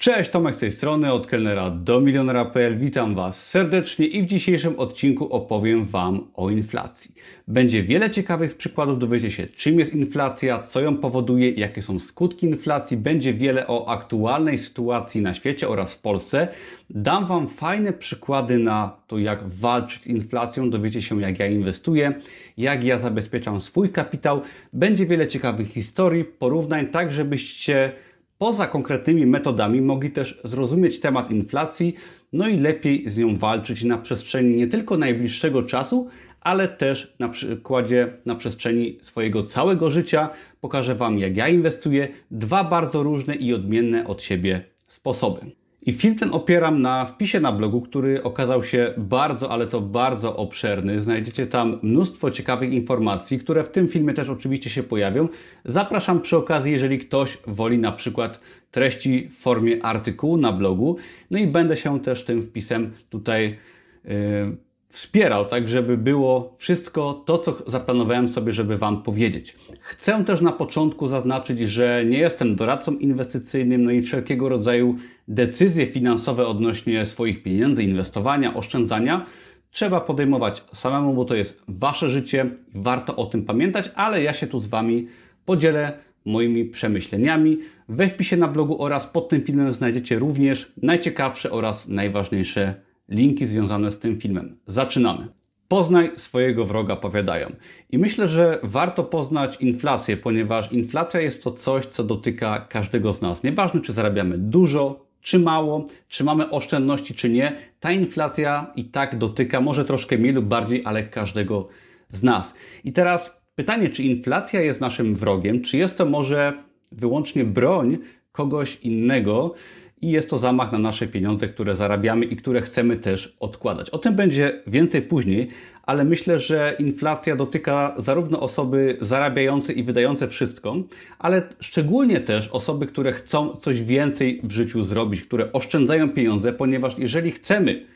Cześć, Tomek z tej strony, od kelnera do milionera.pl. Witam Was serdecznie i w dzisiejszym odcinku opowiem Wam o inflacji. Będzie wiele ciekawych przykładów, dowiecie się czym jest inflacja, co ją powoduje, jakie są skutki inflacji. Będzie wiele o aktualnej sytuacji na świecie oraz w Polsce. Dam Wam fajne przykłady na to, jak walczyć z inflacją, dowiecie się jak ja inwestuję, jak ja zabezpieczam swój kapitał. Będzie wiele ciekawych historii, porównań, tak żebyście poza konkretnymi metodami mogli też zrozumieć temat inflacji, no i lepiej z nią walczyć na przestrzeni nie tylko najbliższego czasu, ale też na przykładzie na przestrzeni swojego całego życia. Pokażę Wam, jak ja inwestuję, dwa bardzo różne i odmienne od siebie sposoby. I film ten opieram na wpisie na blogu, który okazał się bardzo, ale to bardzo obszerny. Znajdziecie tam mnóstwo ciekawych informacji, które w tym filmie też oczywiście się pojawią. Zapraszam przy okazji, jeżeli ktoś woli na przykład treści w formie artykułu na blogu. No i będę się też tym wpisem tutaj yy, wspierał, tak żeby było wszystko to, co zaplanowałem sobie, żeby Wam powiedzieć. Chcę też na początku zaznaczyć, że nie jestem doradcą inwestycyjnym, no i wszelkiego rodzaju decyzje finansowe odnośnie swoich pieniędzy, inwestowania, oszczędzania trzeba podejmować samemu, bo to jest Wasze życie warto o tym pamiętać, ale ja się tu z Wami podzielę moimi przemyśleniami. We wpisie na blogu oraz pod tym filmem znajdziecie również najciekawsze oraz najważniejsze linki związane z tym filmem. Zaczynamy. Poznaj swojego wroga, powiadają. I myślę, że warto poznać inflację, ponieważ inflacja jest to coś, co dotyka każdego z nas. Nieważne, czy zarabiamy dużo, czy mało, czy mamy oszczędności, czy nie, ta inflacja i tak dotyka, może troszkę mniej lub bardziej, ale każdego z nas. I teraz pytanie, czy inflacja jest naszym wrogiem, czy jest to może wyłącznie broń kogoś innego, i jest to zamach na nasze pieniądze, które zarabiamy i które chcemy też odkładać. O tym będzie więcej później, ale myślę, że inflacja dotyka zarówno osoby zarabiające i wydające wszystko, ale szczególnie też osoby, które chcą coś więcej w życiu zrobić, które oszczędzają pieniądze, ponieważ jeżeli chcemy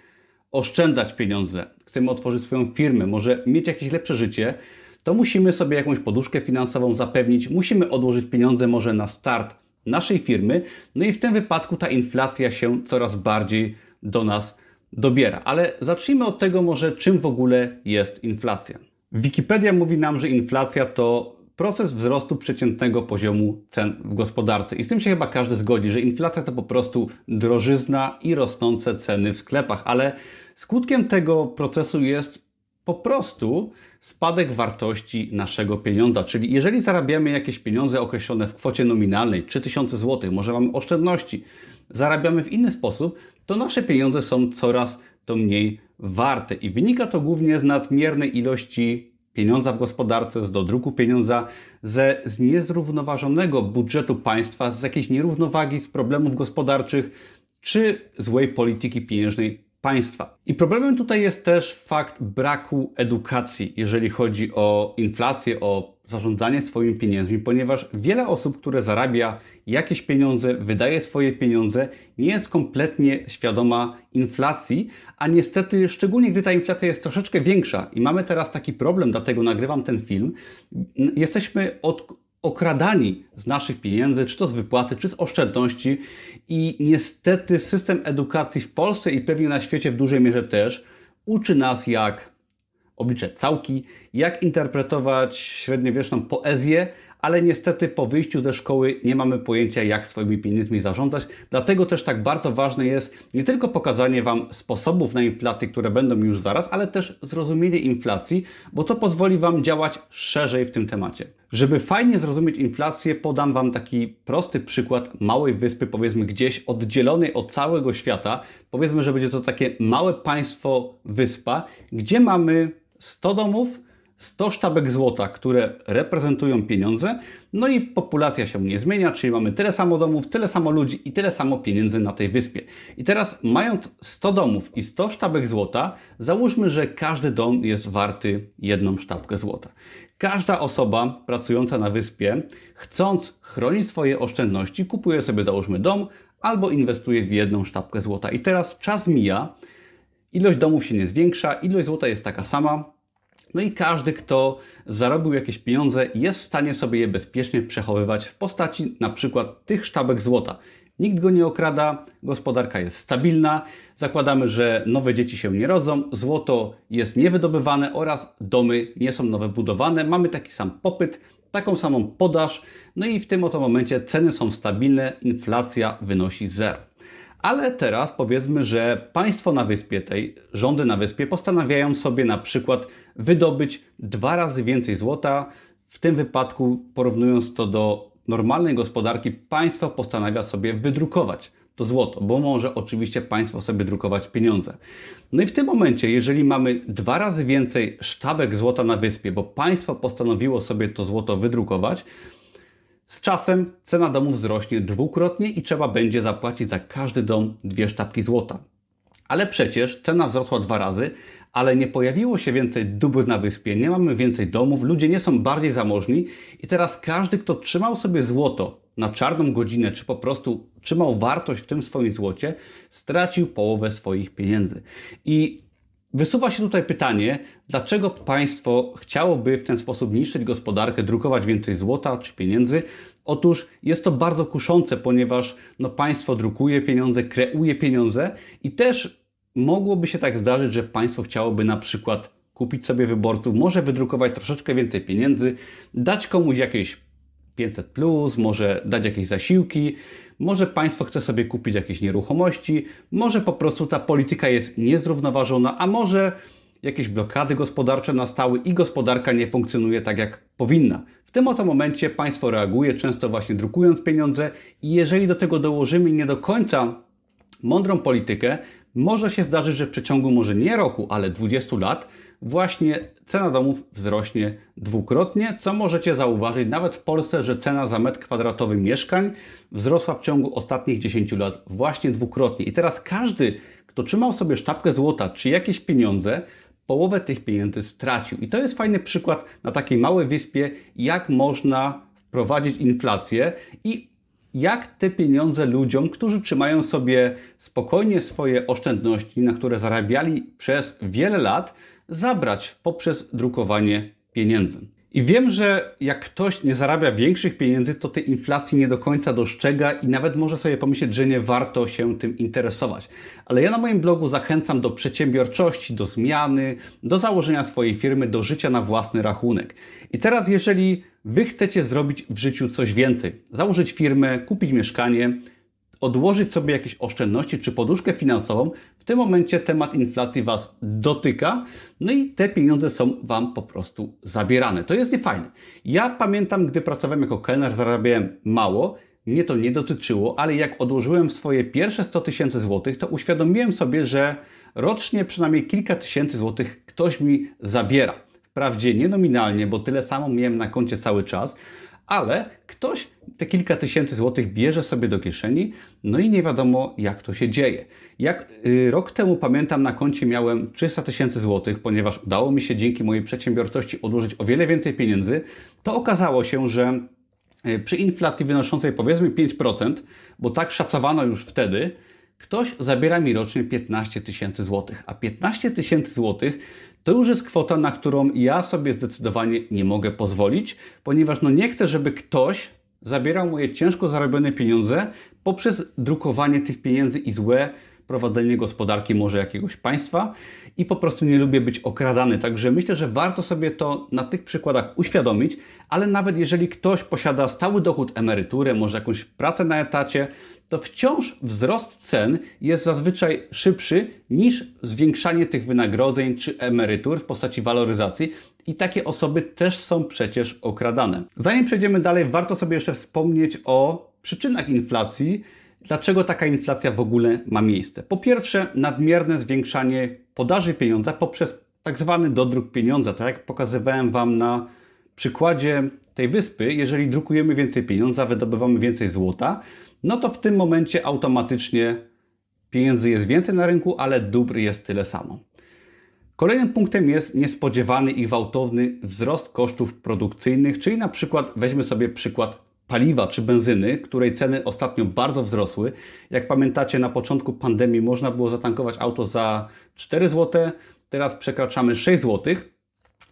oszczędzać pieniądze, chcemy otworzyć swoją firmę, może mieć jakieś lepsze życie, to musimy sobie jakąś poduszkę finansową zapewnić, musimy odłożyć pieniądze może na start naszej firmy. No i w tym wypadku ta inflacja się coraz bardziej do nas dobiera. Ale zacznijmy od tego może, czym w ogóle jest inflacja. Wikipedia mówi nam, że inflacja to proces wzrostu przeciętnego poziomu cen w gospodarce. I z tym się chyba każdy zgodzi, że inflacja to po prostu drożyzna i rosnące ceny w sklepach, ale skutkiem tego procesu jest po prostu spadek wartości naszego pieniądza. Czyli jeżeli zarabiamy jakieś pieniądze określone w kwocie nominalnej 3000 zł, może mamy oszczędności, zarabiamy w inny sposób, to nasze pieniądze są coraz to mniej warte. I wynika to głównie z nadmiernej ilości pieniądza w gospodarce, z dodruku pieniądza, ze, z niezrównoważonego budżetu państwa, z jakiejś nierównowagi, z problemów gospodarczych, czy złej polityki pieniężnej państwa. I problemem tutaj jest też fakt braku edukacji, jeżeli chodzi o inflację, o zarządzanie swoimi pieniędzmi, ponieważ wiele osób, które zarabia jakieś pieniądze, wydaje swoje pieniądze, nie jest kompletnie świadoma inflacji, a niestety, szczególnie gdy ta inflacja jest troszeczkę większa i mamy teraz taki problem, dlatego nagrywam ten film, jesteśmy od, okradani z naszych pieniędzy, czy to z wypłaty, czy z oszczędności. I niestety system edukacji w Polsce i pewnie na świecie w dużej mierze też uczy nas, jak obliczać całki, jak interpretować średniowieczną poezję, ale niestety po wyjściu ze szkoły nie mamy pojęcia, jak swoimi pieniędzmi zarządzać. Dlatego też tak bardzo ważne jest nie tylko pokazanie Wam sposobów na inflację, które będą już zaraz, ale też zrozumienie inflacji, bo to pozwoli Wam działać szerzej w tym temacie. Żeby fajnie zrozumieć inflację, podam Wam taki prosty przykład małej wyspy, powiedzmy gdzieś oddzielonej od całego świata. Powiedzmy, że będzie to takie małe państwo, wyspa, gdzie mamy 100 domów, 100 sztabek złota, które reprezentują pieniądze, no i populacja się nie zmienia, czyli mamy tyle samo domów, tyle samo ludzi i tyle samo pieniędzy na tej wyspie. I teraz mając 100 domów i 100 sztabek złota, załóżmy, że każdy dom jest warty jedną sztabkę złota. Każda osoba pracująca na wyspie, chcąc chronić swoje oszczędności, kupuje sobie załóżmy dom albo inwestuje w jedną sztabkę złota. I teraz czas mija, ilość domów się nie zwiększa, ilość złota jest taka sama, no i każdy, kto zarobił jakieś pieniądze, jest w stanie sobie je bezpiecznie przechowywać w postaci na przykład tych sztabek złota. Nikt go nie okrada, gospodarka jest stabilna, zakładamy, że nowe dzieci się nie rodzą, złoto jest niewydobywane oraz domy nie są nowe budowane. Mamy taki sam popyt, taką samą podaż, no i w tym oto momencie ceny są stabilne, inflacja wynosi zero. Ale teraz powiedzmy, że państwo na wyspie tej, rządy na wyspie postanawiają sobie na przykład wydobyć dwa razy więcej złota. W tym wypadku, porównując to do normalnej gospodarki, państwo postanawia sobie wydrukować to złoto, bo może oczywiście państwo sobie drukować pieniądze. No i w tym momencie, jeżeli mamy dwa razy więcej sztabek złota na wyspie, bo państwo postanowiło sobie to złoto wydrukować, z czasem cena domu wzrośnie dwukrotnie i trzeba będzie zapłacić za każdy dom dwie sztabki złota. Ale przecież cena wzrosła dwa razy, ale nie pojawiło się więcej dóbr na wyspie, nie mamy więcej domów, ludzie nie są bardziej zamożni i teraz każdy, kto trzymał sobie złoto na czarną godzinę, czy po prostu trzymał wartość w tym swoim złocie, stracił połowę swoich pieniędzy. I wysuwa się tutaj pytanie, dlaczego państwo chciałoby w ten sposób niszczyć gospodarkę, drukować więcej złota czy pieniędzy? Otóż jest to bardzo kuszące, ponieważ no, państwo drukuje pieniądze, kreuje pieniądze i też mogłoby się tak zdarzyć, że państwo chciałoby na przykład kupić sobie wyborców, może wydrukować troszeczkę więcej pieniędzy, dać komuś jakieś 500, plus, może dać jakieś zasiłki, może państwo chce sobie kupić jakieś nieruchomości, może po prostu ta polityka jest niezrównoważona, a może jakieś blokady gospodarcze nastały i gospodarka nie funkcjonuje tak jak powinna. W tym oto momencie państwo reaguje, często właśnie drukując pieniądze i jeżeli do tego dołożymy nie do końca mądrą politykę, może się zdarzyć, że w przeciągu może nie roku, ale 20 lat właśnie cena domów wzrośnie dwukrotnie, co możecie zauważyć nawet w Polsce, że cena za metr kwadratowy mieszkań wzrosła w ciągu ostatnich 10 lat właśnie dwukrotnie. I teraz każdy, kto trzymał sobie sztabkę złota czy jakieś pieniądze, połowę tych pieniędzy stracił. I to jest fajny przykład na takiej małej wyspie, jak można wprowadzić inflację i jak te pieniądze ludziom, którzy trzymają sobie spokojnie swoje oszczędności, na które zarabiali przez wiele lat, zabrać poprzez drukowanie pieniędzy. I wiem, że jak ktoś nie zarabia większych pieniędzy, to tej inflacji nie do końca dostrzega i nawet może sobie pomyśleć, że nie warto się tym interesować. Ale ja na moim blogu zachęcam do przedsiębiorczości, do zmiany, do założenia swojej firmy, do życia na własny rachunek. I teraz, jeżeli Wy chcecie zrobić w życiu coś więcej, założyć firmę, kupić mieszkanie, odłożyć sobie jakieś oszczędności czy poduszkę finansową, w tym momencie temat inflacji Was dotyka, no i te pieniądze są Wam po prostu zabierane. To jest niefajne. Ja pamiętam, gdy pracowałem jako kelner, zarabiałem mało, mnie to nie dotyczyło, ale jak odłożyłem swoje pierwsze 100 tysięcy złotych, to uświadomiłem sobie, że rocznie przynajmniej kilka tysięcy złotych ktoś mi zabiera. Wprawdzie nie nominalnie, bo tyle samo miałem na koncie cały czas, ale ktoś te kilka tysięcy złotych bierze sobie do kieszeni, no i nie wiadomo jak to się dzieje. Jak y, rok temu pamiętam na koncie miałem 300 tysięcy złotych, ponieważ udało mi się dzięki mojej przedsiębiorczości odłożyć o wiele więcej pieniędzy, to okazało się, że y, przy inflacji wynoszącej powiedzmy 5%, bo tak szacowano już wtedy, ktoś zabiera mi rocznie 15 tysięcy złotych, a 15 tysięcy złotych to już jest kwota, na którą ja sobie zdecydowanie nie mogę pozwolić, ponieważ no nie chcę, żeby ktoś zabierał moje ciężko zarobione pieniądze poprzez drukowanie tych pieniędzy i złe prowadzenie gospodarki może jakiegoś państwa i po prostu nie lubię być okradany. Także myślę, że warto sobie to na tych przykładach uświadomić, ale nawet jeżeli ktoś posiada stały dochód emeryturę, może jakąś pracę na etacie, to wciąż wzrost cen jest zazwyczaj szybszy niż zwiększanie tych wynagrodzeń czy emerytur w postaci waloryzacji. I takie osoby też są przecież okradane. Zanim przejdziemy dalej, warto sobie jeszcze wspomnieć o przyczynach inflacji. Dlaczego taka inflacja w ogóle ma miejsce? Po pierwsze, nadmierne zwiększanie podaży pieniądza poprzez tak zwany dodruk pieniądza. Tak jak pokazywałem Wam na przykładzie tej wyspy, jeżeli drukujemy więcej pieniądza, wydobywamy więcej złota, no to w tym momencie automatycznie pieniędzy jest więcej na rynku, ale dóbr jest tyle samo. Kolejnym punktem jest niespodziewany i gwałtowny wzrost kosztów produkcyjnych, czyli na przykład weźmy sobie przykład paliwa czy benzyny, której ceny ostatnio bardzo wzrosły. Jak pamiętacie, na początku pandemii można było zatankować auto za 4 zł, teraz przekraczamy 6 zł.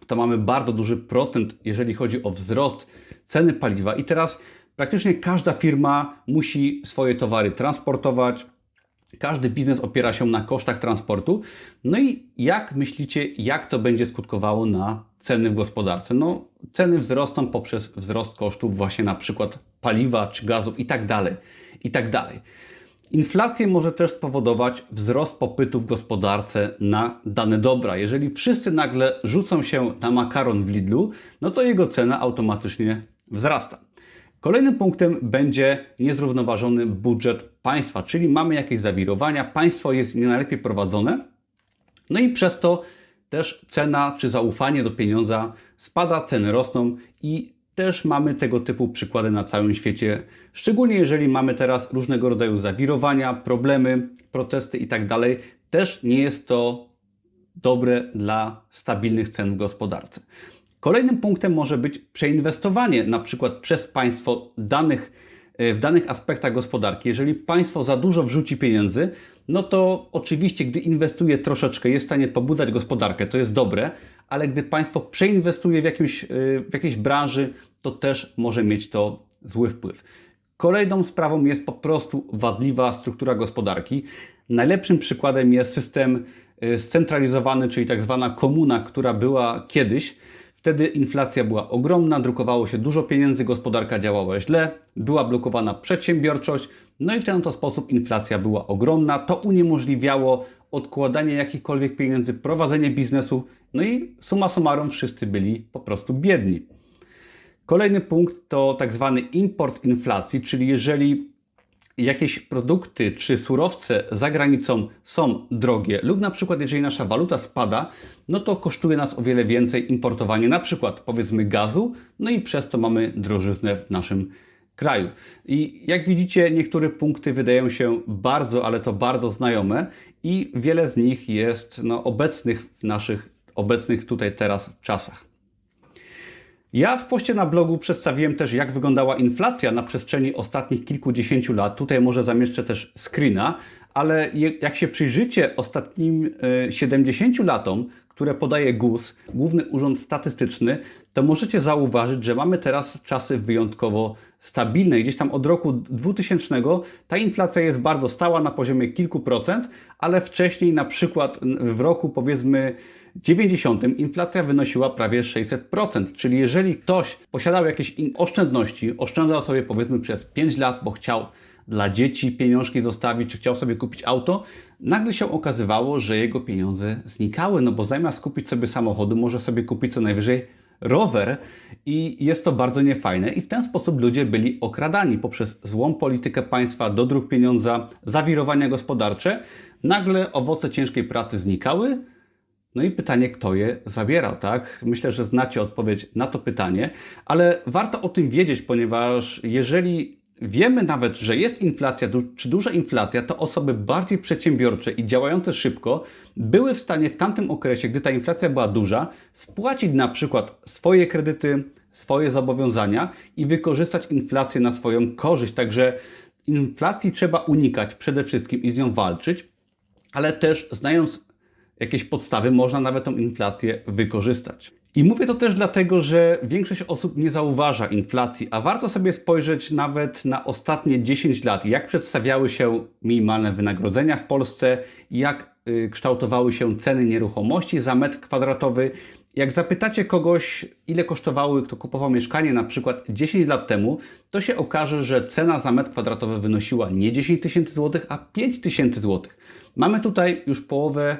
To mamy bardzo duży procent, jeżeli chodzi o wzrost ceny paliwa. I teraz Praktycznie każda firma musi swoje towary transportować, każdy biznes opiera się na kosztach transportu. No i jak myślicie, jak to będzie skutkowało na ceny w gospodarce? No, ceny wzrosną poprzez wzrost kosztów właśnie na przykład paliwa czy gazów i tak dalej, i tak dalej. Inflację może też spowodować wzrost popytu w gospodarce na dane dobra. Jeżeli wszyscy nagle rzucą się na makaron w Lidlu, no to jego cena automatycznie wzrasta. Kolejnym punktem będzie niezrównoważony budżet państwa, czyli mamy jakieś zawirowania, państwo jest nie najlepiej prowadzone, no i przez to też cena czy zaufanie do pieniądza spada, ceny rosną i też mamy tego typu przykłady na całym świecie, szczególnie jeżeli mamy teraz różnego rodzaju zawirowania, problemy, protesty itd. Tak też nie jest to dobre dla stabilnych cen w gospodarce. Kolejnym punktem może być przeinwestowanie na przykład przez państwo danych, e, w danych aspektach gospodarki. Jeżeli państwo za dużo wrzuci pieniędzy, no to oczywiście, gdy inwestuje troszeczkę, jest w stanie pobudzać gospodarkę, to jest dobre, ale gdy państwo przeinwestuje w, jakimś, e, w jakiejś branży, to też może mieć to zły wpływ. Kolejną sprawą jest po prostu wadliwa struktura gospodarki. Najlepszym przykładem jest system e, scentralizowany, czyli tak zwana komuna, która była kiedyś. Wtedy inflacja była ogromna, drukowało się dużo pieniędzy, gospodarka działała źle, była blokowana przedsiębiorczość, no i w ten oto sposób inflacja była ogromna. To uniemożliwiało odkładanie jakichkolwiek pieniędzy, prowadzenie biznesu, no i suma summarum wszyscy byli po prostu biedni. Kolejny punkt to tak zwany import inflacji, czyli jeżeli jakieś produkty czy surowce za granicą są drogie, lub na przykład jeżeli nasza waluta spada, no to kosztuje nas o wiele więcej importowanie na przykład powiedzmy gazu, no i przez to mamy drożyznę w naszym kraju. I jak widzicie, niektóre punkty wydają się bardzo, ale to bardzo znajome i wiele z nich jest no, obecnych w naszych obecnych tutaj teraz czasach. Ja w poście na blogu przedstawiłem też, jak wyglądała inflacja na przestrzeni ostatnich kilkudziesięciu lat. Tutaj może zamieszczę też screena, ale jak się przyjrzycie ostatnim 70 e, latom, które podaje GUS, Główny Urząd Statystyczny, to możecie zauważyć, że mamy teraz czasy wyjątkowo stabilne. Gdzieś tam od roku 2000 ta inflacja jest bardzo stała na poziomie kilku procent, ale wcześniej na przykład w roku powiedzmy 90 inflacja wynosiła prawie 600%, czyli jeżeli ktoś posiadał jakieś oszczędności, oszczędzał sobie powiedzmy przez 5 lat, bo chciał dla dzieci pieniążki zostawić, czy chciał sobie kupić auto, nagle się okazywało, że jego pieniądze znikały, no bo zamiast kupić sobie samochodu, może sobie kupić co najwyżej rower i jest to bardzo niefajne i w ten sposób ludzie byli okradani poprzez złą politykę państwa, dodruk pieniądza, zawirowania gospodarcze. Nagle owoce ciężkiej pracy znikały, no i pytanie, kto je zabierał, tak? Myślę, że znacie odpowiedź na to pytanie, ale warto o tym wiedzieć, ponieważ jeżeli wiemy nawet, że jest inflacja, czy duża inflacja, to osoby bardziej przedsiębiorcze i działające szybko były w stanie w tamtym okresie, gdy ta inflacja była duża, spłacić na przykład swoje kredyty, swoje zobowiązania i wykorzystać inflację na swoją korzyść. Także inflacji trzeba unikać przede wszystkim i z nią walczyć, ale też znając jakieś podstawy, można nawet tą inflację wykorzystać. I mówię to też dlatego, że większość osób nie zauważa inflacji, a warto sobie spojrzeć nawet na ostatnie 10 lat, jak przedstawiały się minimalne wynagrodzenia w Polsce, jak y, kształtowały się ceny nieruchomości za metr kwadratowy. Jak zapytacie kogoś, ile kosztowały, kto kupował mieszkanie na przykład 10 lat temu, to się okaże, że cena za metr kwadratowy wynosiła nie 10 tysięcy złotych, a 5 tysięcy złotych. Mamy tutaj już połowę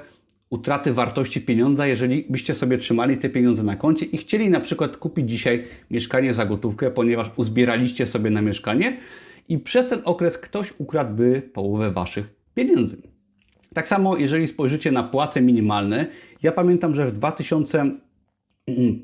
utraty wartości pieniądza, jeżeli byście sobie trzymali te pieniądze na koncie i chcieli na przykład kupić dzisiaj mieszkanie za gotówkę, ponieważ uzbieraliście sobie na mieszkanie i przez ten okres ktoś ukradłby połowę waszych pieniędzy. Tak samo, jeżeli spojrzycie na płace minimalne, ja pamiętam, że w 2000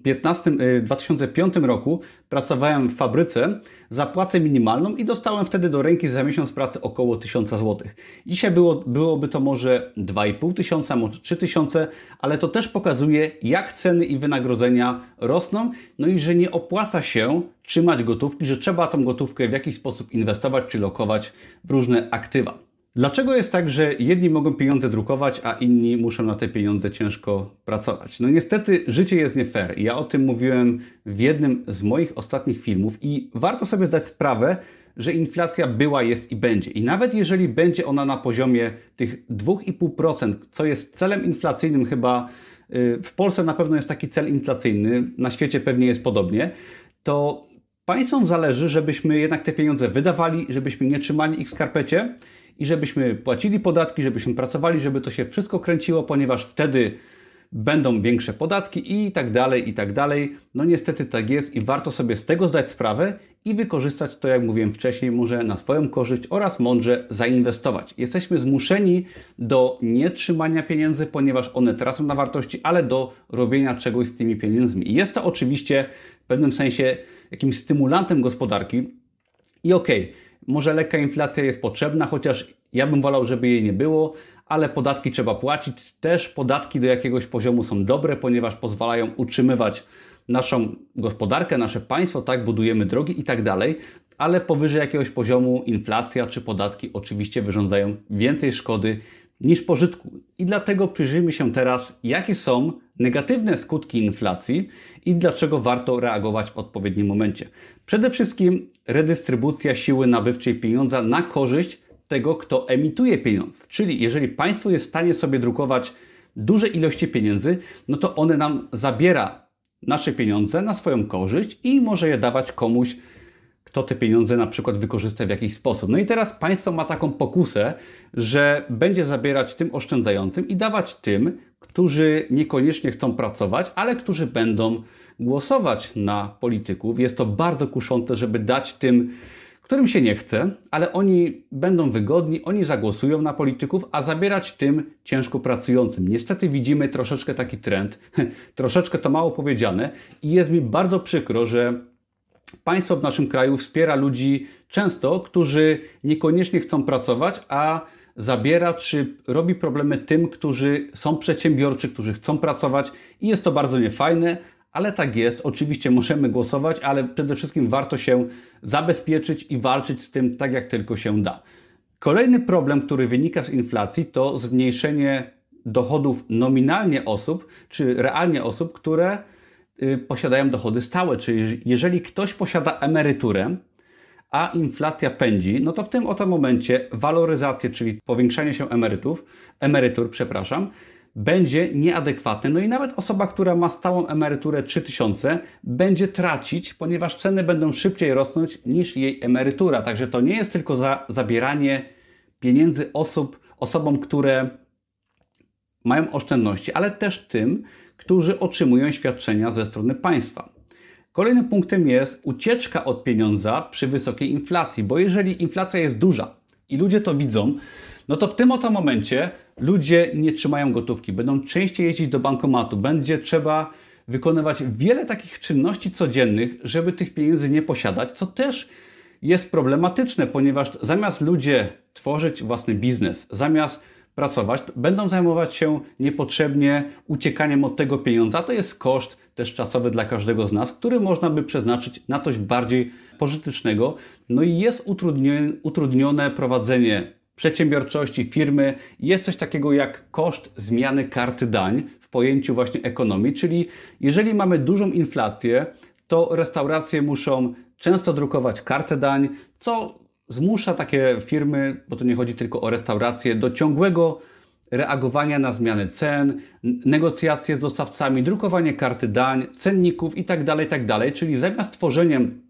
15, 2005 y, roku pracowałem w fabryce za płacę minimalną i dostałem wtedy do ręki za miesiąc pracy około 1000 zł. Dzisiaj było, byłoby to może 2,5 tysiąca, może 3 tysiące, ale to też pokazuje, jak ceny i wynagrodzenia rosną, no i że nie opłaca się trzymać gotówki, że trzeba tą gotówkę w jakiś sposób inwestować czy lokować w różne aktywa. Dlaczego jest tak, że jedni mogą pieniądze drukować, a inni muszą na te pieniądze ciężko pracować? No niestety życie jest nie fair. Ja o tym mówiłem w jednym z moich ostatnich filmów i warto sobie zdać sprawę, że inflacja była, jest i będzie. I nawet jeżeli będzie ona na poziomie tych 2,5%, co jest celem inflacyjnym chyba y, w Polsce na pewno jest taki cel inflacyjny, na świecie pewnie jest podobnie, to państwom zależy, żebyśmy jednak te pieniądze wydawali, żebyśmy nie trzymali ich w skarpecie i żebyśmy płacili podatki, żebyśmy pracowali, żeby to się wszystko kręciło, ponieważ wtedy będą większe podatki i tak dalej, i tak dalej. No niestety tak jest i warto sobie z tego zdać sprawę i wykorzystać to, jak mówiłem wcześniej, może na swoją korzyść oraz mądrze zainwestować. Jesteśmy zmuszeni do nietrzymania pieniędzy, ponieważ one tracą na wartości, ale do robienia czegoś z tymi pieniędzmi. I jest to oczywiście w pewnym sensie jakimś stymulantem gospodarki. I okej, okay, może lekka inflacja jest potrzebna, chociaż ja bym wolał, żeby jej nie było, ale podatki trzeba płacić. Też podatki do jakiegoś poziomu są dobre, ponieważ pozwalają utrzymywać naszą gospodarkę, nasze państwo, tak, budujemy drogi i tak dalej, ale powyżej jakiegoś poziomu inflacja czy podatki oczywiście wyrządzają więcej szkody niż pożytku. I dlatego przyjrzyjmy się teraz, jakie są negatywne skutki inflacji i dlaczego warto reagować w odpowiednim momencie. Przede wszystkim redystrybucja siły nabywczej pieniądza na korzyść tego, kto emituje pieniądz. Czyli jeżeli państwo jest w stanie sobie drukować duże ilości pieniędzy, no to one nam zabiera nasze pieniądze na swoją korzyść i może je dawać komuś, kto te pieniądze na przykład wykorzysta w jakiś sposób. No i teraz państwo ma taką pokusę, że będzie zabierać tym oszczędzającym i dawać tym, którzy niekoniecznie chcą pracować, ale którzy będą głosować na polityków. Jest to bardzo kuszące, żeby dać tym, którym się nie chce, ale oni będą wygodni, oni zagłosują na polityków, a zabierać tym ciężko pracującym. Niestety widzimy troszeczkę taki trend, troszeczkę to mało powiedziane i jest mi bardzo przykro, że państwo w naszym kraju wspiera ludzi często, którzy niekoniecznie chcą pracować, a zabiera czy robi problemy tym, którzy są przedsiębiorczy, którzy chcą pracować i jest to bardzo niefajne, ale tak jest. Oczywiście możemy głosować, ale przede wszystkim warto się zabezpieczyć i walczyć z tym tak, jak tylko się da. Kolejny problem, który wynika z inflacji, to zmniejszenie dochodów nominalnie osób, czy realnie osób, które posiadają dochody stałe. Czyli jeżeli ktoś posiada emeryturę, a inflacja pędzi, no to w tym oto momencie waloryzację, czyli powiększanie się emerytów, emerytur, przepraszam, będzie nieadekwatne. No i nawet osoba, która ma stałą emeryturę 3000, będzie tracić, ponieważ ceny będą szybciej rosnąć niż jej emerytura. Także to nie jest tylko za zabieranie pieniędzy osób, osobom, które mają oszczędności, ale też tym, którzy otrzymują świadczenia ze strony państwa. Kolejnym punktem jest ucieczka od pieniądza przy wysokiej inflacji, bo jeżeli inflacja jest duża i ludzie to widzą, no to w tym oto momencie ludzie nie trzymają gotówki, będą częściej jeździć do bankomatu, będzie trzeba wykonywać wiele takich czynności codziennych, żeby tych pieniędzy nie posiadać, co też jest problematyczne, ponieważ zamiast ludzie tworzyć własny biznes, zamiast pracować, będą zajmować się niepotrzebnie uciekaniem od tego pieniądza. To jest koszt też czasowy dla każdego z nas, który można by przeznaczyć na coś bardziej pożytecznego. No i jest utrudnione, prowadzenie przedsiębiorczości, firmy. Jest coś takiego jak koszt zmiany karty dań w pojęciu właśnie ekonomii, czyli jeżeli mamy dużą inflację, to restauracje muszą często drukować kartę dań, co zmusza takie firmy, bo to nie chodzi tylko o restauracje, do ciągłego reagowania na zmiany cen, negocjacje z dostawcami, drukowanie karty dań, cenników itd., tak itd. Tak czyli zamiast tworzeniem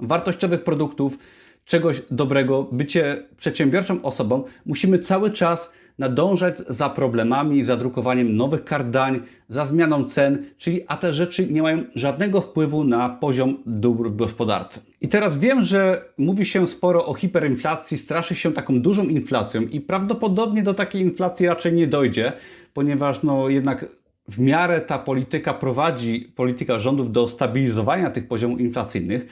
wartościowych produktów, czegoś dobrego, bycie przedsiębiorczą osobą, musimy cały czas nadążać za problemami, za drukowaniem nowych kart dań, za zmianą cen, czyli a te rzeczy nie mają żadnego wpływu na poziom dóbr w gospodarce. I teraz wiem, że mówi się sporo o hiperinflacji, straszy się taką dużą inflacją i prawdopodobnie do takiej inflacji raczej nie dojdzie, ponieważ no jednak w miarę ta polityka prowadzi, polityka rządów do stabilizowania tych poziomów inflacyjnych,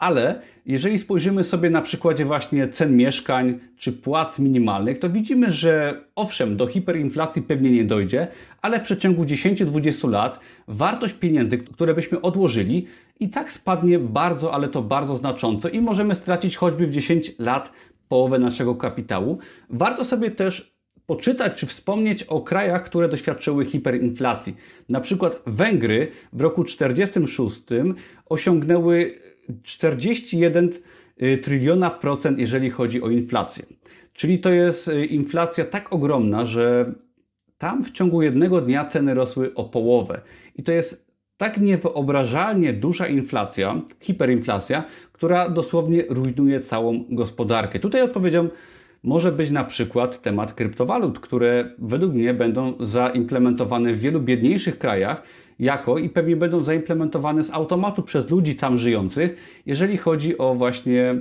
ale jeżeli spojrzymy sobie na przykładzie właśnie cen mieszkań czy płac minimalnych, to widzimy, że owszem, do hiperinflacji pewnie nie dojdzie, ale w przeciągu 10-20 lat wartość pieniędzy, które byśmy odłożyli, i tak spadnie bardzo, ale to bardzo znacząco i możemy stracić choćby w 10 lat połowę naszego kapitału, warto sobie też poczytać czy wspomnieć o krajach, które doświadczyły hiperinflacji. Na przykład Węgry w roku 1946 osiągnęły 41 y, tryliona procent, jeżeli chodzi o inflację. Czyli to jest y, inflacja tak ogromna, że tam w ciągu jednego dnia ceny rosły o połowę. I to jest tak niewyobrażalnie duża inflacja, hiperinflacja, która dosłownie rujnuje całą gospodarkę. Tutaj odpowiedzią może być na przykład temat kryptowalut, które według mnie będą zaimplementowane w wielu biedniejszych krajach jako i pewnie będą zaimplementowane z automatu przez ludzi tam żyjących, jeżeli chodzi o właśnie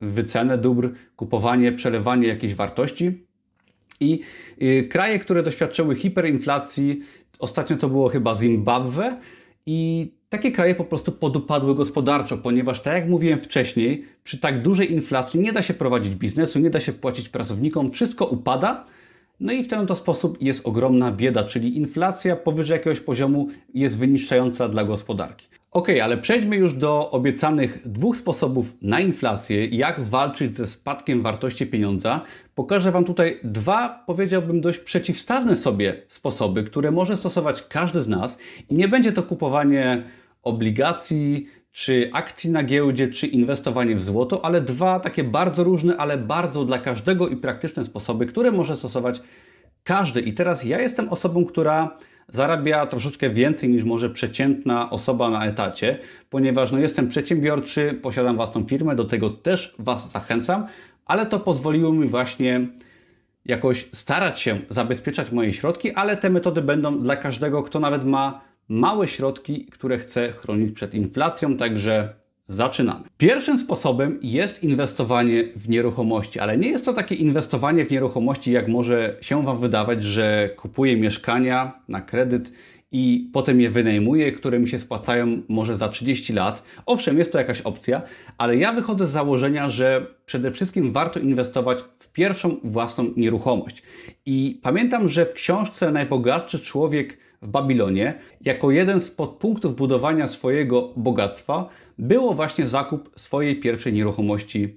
wycenę dóbr, kupowanie, przelewanie jakiejś wartości. I y, kraje, które doświadczyły hiperinflacji, ostatnio to było chyba Zimbabwe, i takie kraje po prostu podupadły gospodarczo, ponieważ tak jak mówiłem wcześniej, przy tak dużej inflacji nie da się prowadzić biznesu, nie da się płacić pracownikom, wszystko upada. No i w ten to sposób jest ogromna bieda, czyli inflacja powyżej jakiegoś poziomu jest wyniszczająca dla gospodarki. Ok, ale przejdźmy już do obiecanych dwóch sposobów na inflację, jak walczyć ze spadkiem wartości pieniądza. Pokażę Wam tutaj dwa, powiedziałbym, dość przeciwstawne sobie sposoby, które może stosować każdy z nas i nie będzie to kupowanie obligacji, czy akcji na giełdzie, czy inwestowanie w złoto, ale dwa takie bardzo różne, ale bardzo dla każdego i praktyczne sposoby, które może stosować każdy. I teraz ja jestem osobą, która zarabia troszeczkę więcej niż może przeciętna osoba na etacie, ponieważ no, jestem przedsiębiorczy, posiadam własną firmę, do tego też Was zachęcam, ale to pozwoliło mi właśnie jakoś starać się zabezpieczać moje środki, ale te metody będą dla każdego, kto nawet ma małe środki, które chce chronić przed inflacją, także Zaczynamy. Pierwszym sposobem jest inwestowanie w nieruchomości, ale nie jest to takie inwestowanie w nieruchomości, jak może się Wam wydawać, że kupuję mieszkania na kredyt i potem je wynajmuję, które mi się spłacają może za 30 lat. Owszem, jest to jakaś opcja, ale ja wychodzę z założenia, że przede wszystkim warto inwestować w pierwszą własną nieruchomość. I pamiętam, że w książce Najbogatszy człowiek w Babilonie, jako jeden z podpunktów budowania swojego bogactwa, było właśnie zakup swojej pierwszej nieruchomości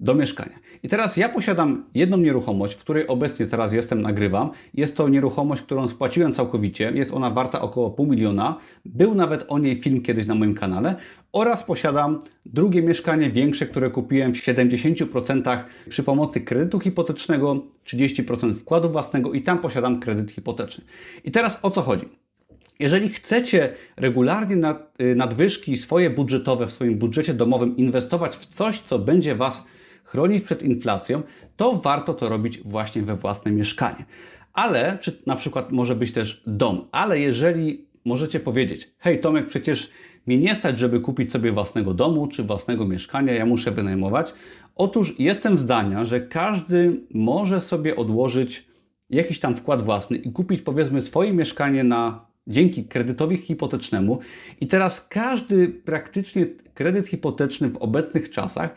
do mieszkania. I teraz ja posiadam jedną nieruchomość, w której obecnie teraz jestem, nagrywam. Jest to nieruchomość, którą spłaciłem całkowicie. Jest ona warta około pół miliona. Był nawet o niej film kiedyś na moim kanale. Oraz posiadam drugie mieszkanie większe, które kupiłem w 70% przy pomocy kredytu hipotecznego, 30% wkładu własnego i tam posiadam kredyt hipoteczny. I teraz o co chodzi? Jeżeli chcecie regularnie y, nadwyżki swoje budżetowe w swoim budżecie domowym inwestować w coś, co będzie Was chronić przed inflacją, to warto to robić właśnie we własne mieszkanie. Ale, czy na przykład może być też dom, ale jeżeli możecie powiedzieć, hej Tomek, przecież mnie nie stać, żeby kupić sobie własnego domu czy własnego mieszkania, ja muszę wynajmować. Otóż jestem zdania, że każdy może sobie odłożyć jakiś tam wkład własny i kupić powiedzmy swoje mieszkanie na dzięki kredytowi hipotecznemu. I teraz każdy praktycznie kredyt hipoteczny w obecnych czasach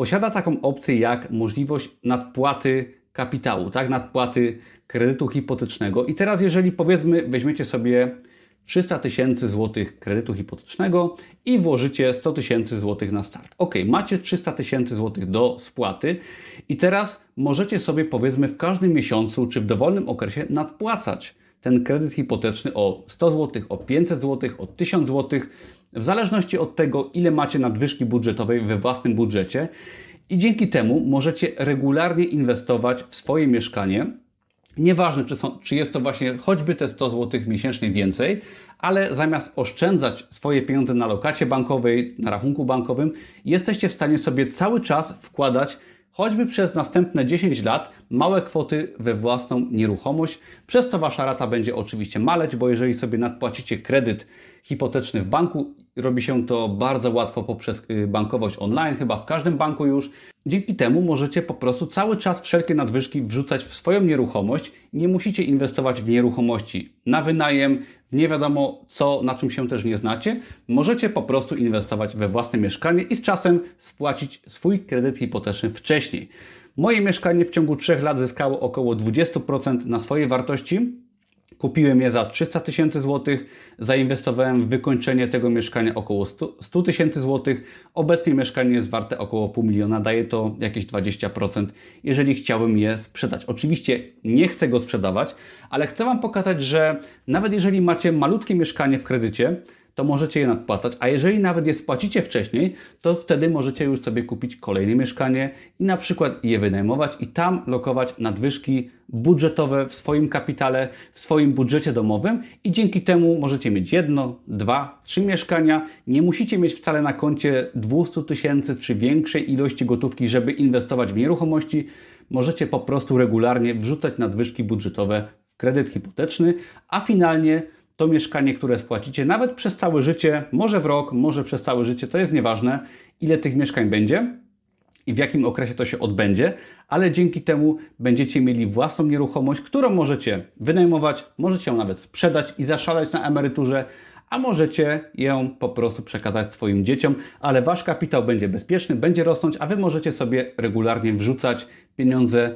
posiada taką opcję jak możliwość nadpłaty kapitału, tak, nadpłaty kredytu hipotecznego. I teraz jeżeli powiedzmy weźmiecie sobie 300 tysięcy złotych kredytu hipotecznego i włożycie 100 tysięcy złotych na start. Ok, macie 300 tysięcy złotych do spłaty i teraz możecie sobie powiedzmy w każdym miesiącu czy w dowolnym okresie nadpłacać ten kredyt hipoteczny o 100 zł, o 500 zł, o 1000 zł, w zależności od tego, ile macie nadwyżki budżetowej we własnym budżecie. I dzięki temu możecie regularnie inwestować w swoje mieszkanie. Nieważne, czy, są, czy jest to właśnie choćby te 100 zł miesięcznie więcej, ale zamiast oszczędzać swoje pieniądze na lokacie bankowej, na rachunku bankowym, jesteście w stanie sobie cały czas wkładać choćby przez następne 10 lat małe kwoty we własną nieruchomość. Przez to Wasza rata będzie oczywiście maleć, bo jeżeli sobie nadpłacicie kredyt hipoteczny w banku, robi się to bardzo łatwo poprzez y, bankowość online, chyba w każdym banku już. Dzięki temu możecie po prostu cały czas wszelkie nadwyżki wrzucać w swoją nieruchomość. Nie musicie inwestować w nieruchomości na wynajem, w nie wiadomo co, na czym się też nie znacie. Możecie po prostu inwestować we własne mieszkanie i z czasem spłacić swój kredyt hipoteczny wcześniej. Moje mieszkanie w ciągu 3 lat zyskało około 20% na swojej wartości. Kupiłem je za 300 tysięcy złotych, zainwestowałem w wykończenie tego mieszkania około 100 tysięcy złotych. Obecnie mieszkanie jest warte około pół miliona, daje to jakieś 20%, jeżeli chciałbym je sprzedać. Oczywiście nie chcę go sprzedawać, ale chcę Wam pokazać, że nawet jeżeli macie malutkie mieszkanie w kredycie, to możecie je nadpłacać, a jeżeli nawet je spłacicie wcześniej, to wtedy możecie już sobie kupić kolejne mieszkanie i na przykład je wynajmować i tam lokować nadwyżki budżetowe w swoim kapitale, w swoim budżecie domowym i dzięki temu możecie mieć jedno, dwa, trzy mieszkania. Nie musicie mieć wcale na koncie 200 tysięcy czy większej ilości gotówki, żeby inwestować w nieruchomości. Możecie po prostu regularnie wrzucać nadwyżki budżetowe w kredyt hipoteczny, a finalnie to mieszkanie, które spłacicie, nawet przez całe życie, może w rok, może przez całe życie, to jest nieważne, ile tych mieszkań będzie i w jakim okresie to się odbędzie, ale dzięki temu będziecie mieli własną nieruchomość, którą możecie wynajmować, możecie ją nawet sprzedać i zaszaleć na emeryturze, a możecie ją po prostu przekazać swoim dzieciom, ale wasz kapitał będzie bezpieczny, będzie rosnąć, a wy możecie sobie regularnie wrzucać pieniądze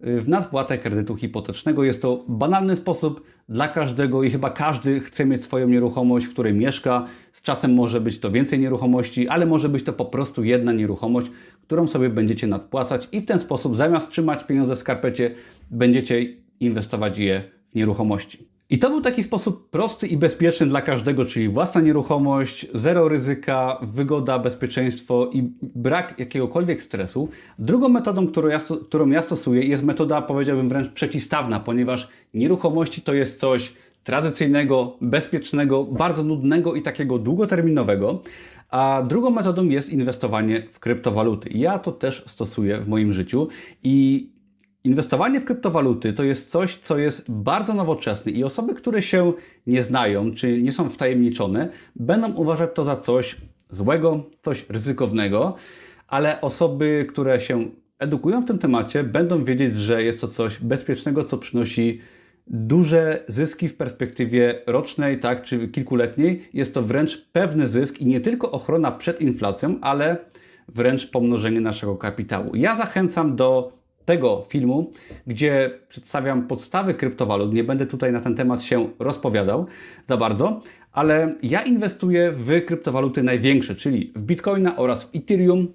w nadpłatę kredytu hipotecznego. Jest to banalny sposób dla każdego i chyba każdy chce mieć swoją nieruchomość, w której mieszka. Z czasem może być to więcej nieruchomości, ale może być to po prostu jedna nieruchomość, którą sobie będziecie nadpłacać i w ten sposób zamiast trzymać pieniądze w skarpecie, będziecie inwestować je w nieruchomości. I to był taki sposób prosty i bezpieczny dla każdego, czyli własna nieruchomość, zero ryzyka, wygoda, bezpieczeństwo i brak jakiegokolwiek stresu. Drugą metodą, którą ja, którą ja stosuję, jest metoda, powiedziałbym wręcz przeciwstawna, ponieważ nieruchomości to jest coś tradycyjnego, bezpiecznego, bardzo nudnego i takiego długoterminowego. A drugą metodą jest inwestowanie w kryptowaluty. Ja to też stosuję w moim życiu i Inwestowanie w kryptowaluty to jest coś, co jest bardzo nowoczesne i osoby, które się nie znają czy nie są wtajemniczone, będą uważać to za coś złego, coś ryzykownego, ale osoby, które się edukują w tym temacie, będą wiedzieć, że jest to coś bezpiecznego, co przynosi duże zyski w perspektywie rocznej, tak, czy kilkuletniej. Jest to wręcz pewny zysk i nie tylko ochrona przed inflacją, ale wręcz pomnożenie naszego kapitału. Ja zachęcam do tego filmu, gdzie przedstawiam podstawy kryptowalut. Nie będę tutaj na ten temat się rozpowiadał za bardzo, ale ja inwestuję w kryptowaluty największe, czyli w Bitcoina oraz w Ethereum.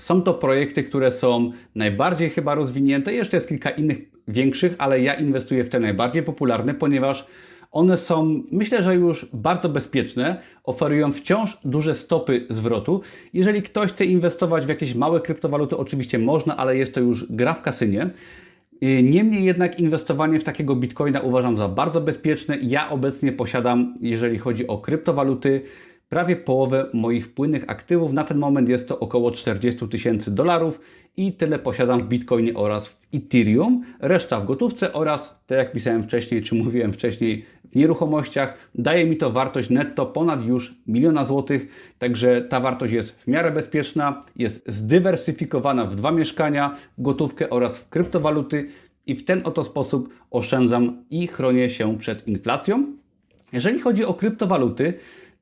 Są to projekty, które są najbardziej chyba rozwinięte. Jeszcze jest kilka innych większych, ale ja inwestuję w te najbardziej popularne, ponieważ one są, myślę, że już bardzo bezpieczne, oferują wciąż duże stopy zwrotu. Jeżeli ktoś chce inwestować w jakieś małe kryptowaluty, oczywiście można, ale jest to już gra w kasynie. Y, niemniej jednak inwestowanie w takiego bitcoina uważam za bardzo bezpieczne. Ja obecnie posiadam, jeżeli chodzi o kryptowaluty, prawie połowę moich płynnych aktywów. Na ten moment jest to około 40 tysięcy dolarów i tyle posiadam w Bitcoinie oraz w Ethereum. Reszta w gotówce oraz, tak jak pisałem wcześniej, czy mówiłem wcześniej, w nieruchomościach. Daje mi to wartość netto ponad już miliona złotych, także ta wartość jest w miarę bezpieczna, jest zdywersyfikowana w dwa mieszkania, w gotówkę oraz w kryptowaluty i w ten oto sposób oszczędzam i chronię się przed inflacją. Jeżeli chodzi o kryptowaluty,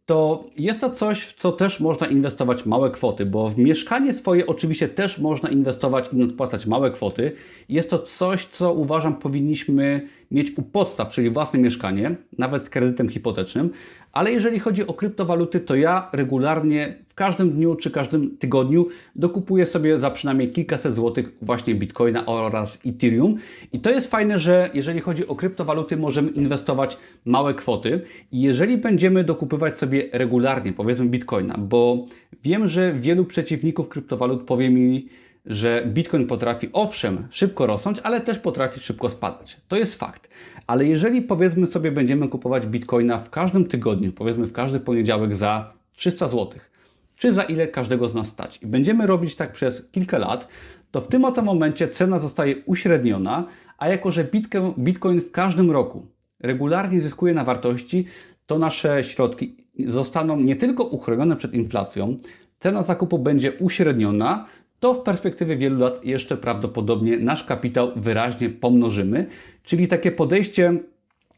to jest to coś, w co też można inwestować małe kwoty, bo w mieszkanie swoje oczywiście też można inwestować i nadpłacać małe kwoty. Jest to coś, co uważam powinniśmy mieć u podstaw, czyli własne mieszkanie, nawet z kredytem hipotecznym. Ale jeżeli chodzi o kryptowaluty, to ja regularnie w każdym dniu czy każdym tygodniu dokupuję sobie za przynajmniej kilkaset złotych właśnie Bitcoina oraz Ethereum. I to jest fajne, że jeżeli chodzi o kryptowaluty, możemy inwestować małe kwoty. I jeżeli będziemy dokupywać sobie regularnie, powiedzmy Bitcoina, bo wiem, że wielu przeciwników kryptowalut powie mi, że Bitcoin potrafi owszem szybko rosnąć, ale też potrafi szybko spadać. To jest fakt. Ale jeżeli powiedzmy sobie będziemy kupować Bitcoina w każdym tygodniu, powiedzmy w każdy poniedziałek za 300 zł, czy za ile każdego z nas stać i będziemy robić tak przez kilka lat, to w tym oto momencie cena zostaje uśredniona, a jako że Bitcoin w każdym roku regularnie zyskuje na wartości, to nasze środki zostaną nie tylko uchronione przed inflacją, cena zakupu będzie uśredniona, to w perspektywie wielu lat jeszcze prawdopodobnie nasz kapitał wyraźnie pomnożymy. Czyli takie podejście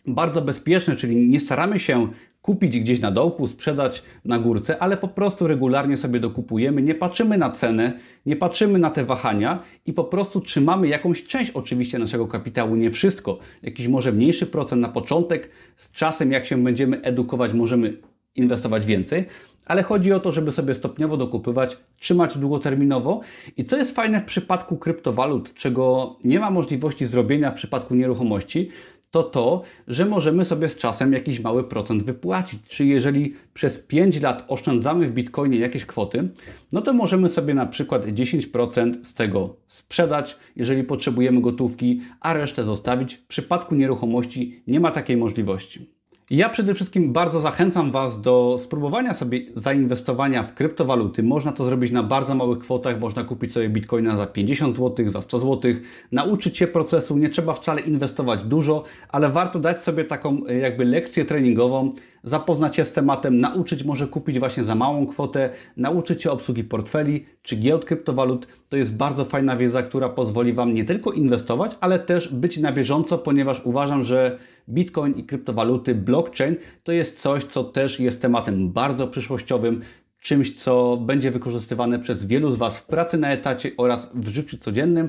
bardzo bezpieczne, czyli nie staramy się kupić gdzieś na dołku, sprzedać na górce, ale po prostu regularnie sobie dokupujemy, nie patrzymy na cenę, nie patrzymy na te wahania i po prostu trzymamy jakąś część oczywiście naszego kapitału, nie wszystko, jakiś może mniejszy procent na początek, z czasem jak się będziemy edukować, możemy inwestować więcej, ale chodzi o to, żeby sobie stopniowo dokupywać, trzymać długoterminowo. I co jest fajne w przypadku kryptowalut, czego nie ma możliwości zrobienia w przypadku nieruchomości, to to, że możemy sobie z czasem jakiś mały procent wypłacić. Czyli jeżeli przez 5 lat oszczędzamy w Bitcoinie jakieś kwoty, no to możemy sobie na przykład 10% z tego sprzedać, jeżeli potrzebujemy gotówki, a resztę zostawić. W przypadku nieruchomości nie ma takiej możliwości. Ja przede wszystkim bardzo zachęcam Was do spróbowania sobie zainwestowania w kryptowaluty. Można to zrobić na bardzo małych kwotach, można kupić sobie bitcoina za 50 zł, za 100 zł, nauczyć się procesu, nie trzeba wcale inwestować dużo, ale warto dać sobie taką e, jakby lekcję treningową, zapoznać się z tematem, nauczyć może kupić właśnie za małą kwotę, nauczyć się obsługi portfeli czy giełd kryptowalut. To jest bardzo fajna wiedza, która pozwoli Wam nie tylko inwestować, ale też być na bieżąco, ponieważ uważam, że Bitcoin i kryptowaluty, blockchain to jest coś, co też jest tematem bardzo przyszłościowym, czymś, co będzie wykorzystywane przez wielu z Was w pracy na etacie oraz w życiu codziennym.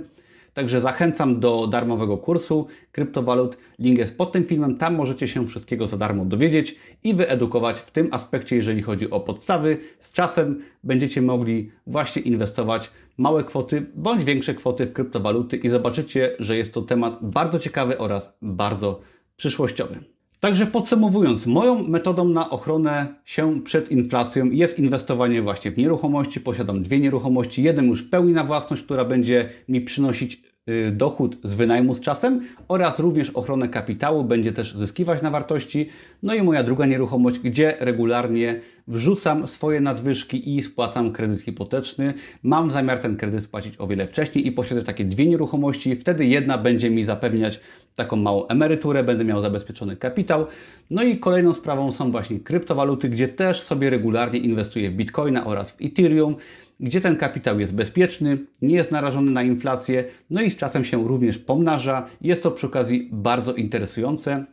Także zachęcam do darmowego kursu kryptowalut. Link jest pod tym filmem. Tam możecie się wszystkiego za darmo dowiedzieć i wyedukować w tym aspekcie, jeżeli chodzi o podstawy. Z czasem będziecie mogli właśnie inwestować małe kwoty bądź większe kwoty w kryptowaluty i zobaczycie, że jest to temat bardzo ciekawy oraz bardzo przyszłościowy. Także podsumowując, moją metodą na ochronę się przed inflacją jest inwestowanie właśnie w nieruchomości. Posiadam dwie nieruchomości, jeden już w pełni na własność, która będzie mi przynosić Y, dochód z wynajmu z czasem oraz również ochronę kapitału, będzie też zyskiwać na wartości. No i moja druga nieruchomość, gdzie regularnie wrzucam swoje nadwyżki i spłacam kredyt hipoteczny. Mam zamiar ten kredyt spłacić o wiele wcześniej i posiadać takie dwie nieruchomości. Wtedy jedna będzie mi zapewniać taką małą emeryturę, będę miał zabezpieczony kapitał. No i kolejną sprawą są właśnie kryptowaluty, gdzie też sobie regularnie inwestuję w Bitcoina oraz w Ethereum gdzie ten kapitał jest bezpieczny, nie jest narażony na inflację, no i z czasem się również pomnaża. Jest to przy okazji bardzo interesujące.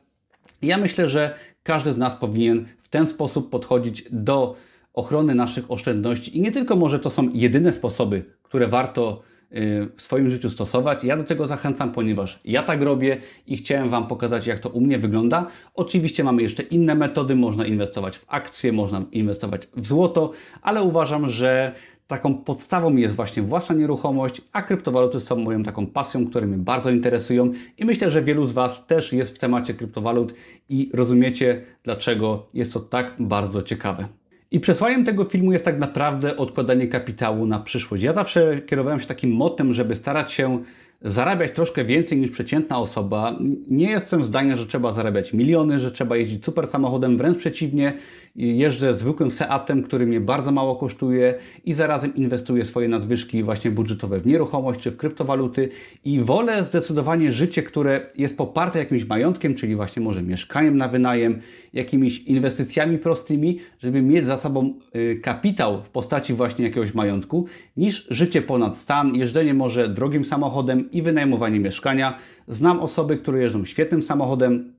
Ja myślę, że każdy z nas powinien w ten sposób podchodzić do ochrony naszych oszczędności i nie tylko może to są jedyne sposoby, które warto y, w swoim życiu stosować. Ja do tego zachęcam, ponieważ ja tak robię i chciałem Wam pokazać, jak to u mnie wygląda. Oczywiście mamy jeszcze inne metody, można inwestować w akcje, można inwestować w złoto, ale uważam, że taką podstawą jest właśnie własna nieruchomość, a kryptowaluty są moją taką pasją, które mnie bardzo interesują i myślę, że wielu z Was też jest w temacie kryptowalut i rozumiecie, dlaczego jest to tak bardzo ciekawe. I przesłaniem tego filmu jest tak naprawdę odkładanie kapitału na przyszłość. Ja zawsze kierowałem się takim motem, żeby starać się zarabiać troszkę więcej niż przeciętna osoba. Nie jestem zdania, że trzeba zarabiać miliony, że trzeba jeździć super samochodem, wręcz przeciwnie jeżdżę zwykłym Seatem, który mnie bardzo mało kosztuje i zarazem inwestuję swoje nadwyżki właśnie budżetowe w nieruchomość czy w kryptowaluty i wolę zdecydowanie życie, które jest poparte jakimś majątkiem, czyli właśnie może mieszkaniem na wynajem, jakimiś inwestycjami prostymi, żeby mieć za sobą y, kapitał w postaci właśnie jakiegoś majątku, niż życie ponad stan, jeżdżenie może drogim samochodem i wynajmowanie mieszkania. Znam osoby, które jeżdżą świetnym samochodem,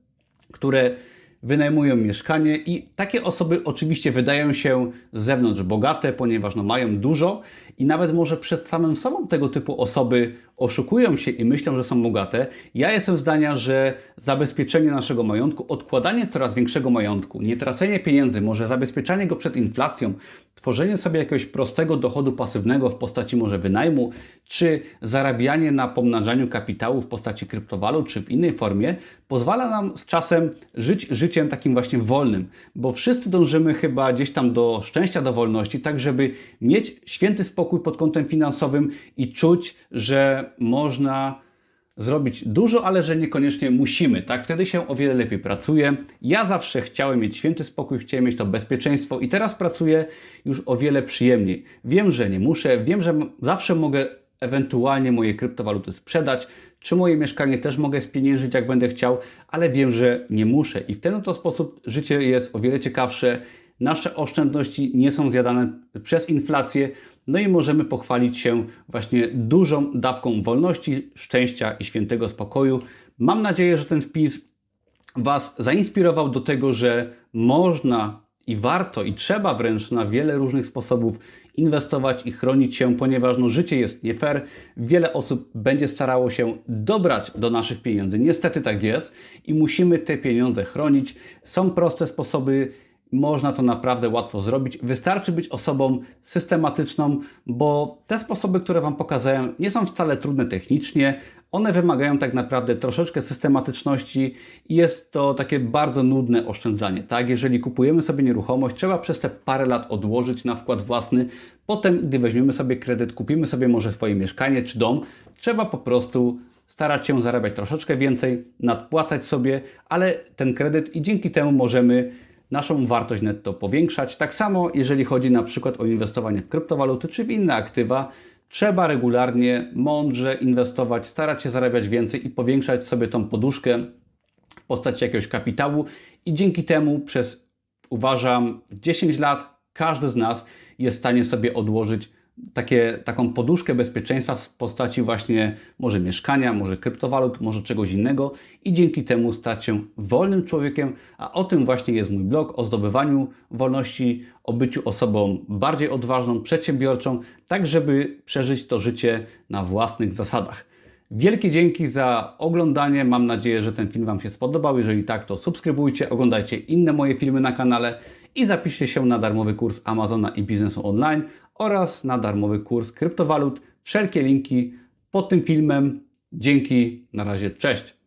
które wynajmują mieszkanie i takie osoby oczywiście wydają się z zewnątrz bogate, ponieważ no, mają dużo i nawet może przed samym sobą tego typu osoby oszukują się i myślą, że są bogate. Ja jestem zdania, że zabezpieczenie naszego majątku, odkładanie coraz większego majątku, nie tracenie pieniędzy, może zabezpieczanie go przed inflacją, tworzenie sobie jakiegoś prostego dochodu pasywnego w postaci może wynajmu, czy zarabianie na pomnażaniu kapitału w postaci kryptowalut, czy w innej formie, pozwala nam z czasem żyć życiem takim właśnie wolnym, bo wszyscy dążymy chyba gdzieś tam do szczęścia, do wolności, tak żeby mieć święty spokój pod kątem finansowym i czuć, że można zrobić dużo, ale że niekoniecznie musimy, tak? Wtedy się o wiele lepiej pracuje. Ja zawsze chciałem mieć święty spokój, chciałem mieć to bezpieczeństwo i teraz pracuję już o wiele przyjemniej. Wiem, że nie muszę, wiem, że zawsze mogę ewentualnie moje kryptowaluty sprzedać, czy moje mieszkanie też mogę spieniężyć, jak będę chciał, ale wiem, że nie muszę. I w ten oto sposób życie jest o wiele ciekawsze. Nasze oszczędności nie są zjadane przez inflację, no i możemy pochwalić się właśnie dużą dawką wolności, szczęścia i świętego spokoju. Mam nadzieję, że ten wpis Was zainspirował do tego, że można i warto i trzeba wręcz na wiele różnych sposobów inwestować i chronić się, ponieważ no, życie jest nie fair. Wiele osób będzie starało się dobrać do naszych pieniędzy. Niestety tak jest i musimy te pieniądze chronić. Są proste sposoby można to naprawdę łatwo zrobić. Wystarczy być osobą systematyczną, bo te sposoby, które Wam pokazałem, nie są wcale trudne technicznie. One wymagają tak naprawdę troszeczkę systematyczności i jest to takie bardzo nudne oszczędzanie. Tak, jeżeli kupujemy sobie nieruchomość, trzeba przez te parę lat odłożyć na wkład własny. Potem, gdy weźmiemy sobie kredyt, kupimy sobie może swoje mieszkanie czy dom, trzeba po prostu starać się zarabiać troszeczkę więcej, nadpłacać sobie, ale ten kredyt i dzięki temu możemy naszą wartość netto powiększać. Tak samo, jeżeli chodzi na przykład o inwestowanie w kryptowaluty czy w inne aktywa, trzeba regularnie, mądrze inwestować, starać się zarabiać więcej i powiększać sobie tą poduszkę w postaci jakiegoś kapitału i dzięki temu przez, uważam, 10 lat każdy z nas jest w stanie sobie odłożyć takie, taką poduszkę bezpieczeństwa w postaci właśnie może mieszkania, może kryptowalut, może czegoś innego i dzięki temu stać się wolnym człowiekiem, a o tym właśnie jest mój blog, o zdobywaniu wolności, o byciu osobą bardziej odważną, przedsiębiorczą, tak żeby przeżyć to życie na własnych zasadach. Wielkie dzięki za oglądanie. Mam nadzieję, że ten film Wam się spodobał. Jeżeli tak, to subskrybujcie, oglądajcie inne moje filmy na kanale i zapiszcie się na darmowy kurs Amazona i biznesu online oraz na darmowy kurs kryptowalut. Wszelkie linki pod tym filmem. Dzięki, na razie, cześć.